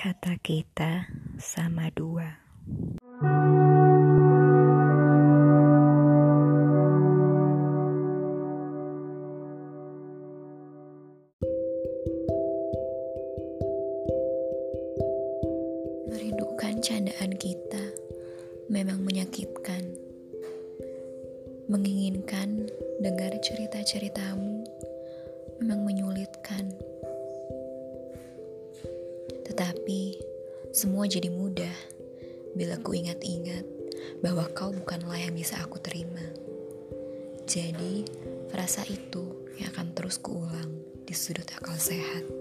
Kata kita sama dua. Merindukan candaan kita memang menyakitkan. Menginginkan dengar cerita-ceritamu memang menyulitkan. Tetapi semua jadi mudah bila ku ingat-ingat bahwa kau bukanlah yang bisa aku terima. Jadi, rasa itu yang akan terus kuulang di sudut akal sehat.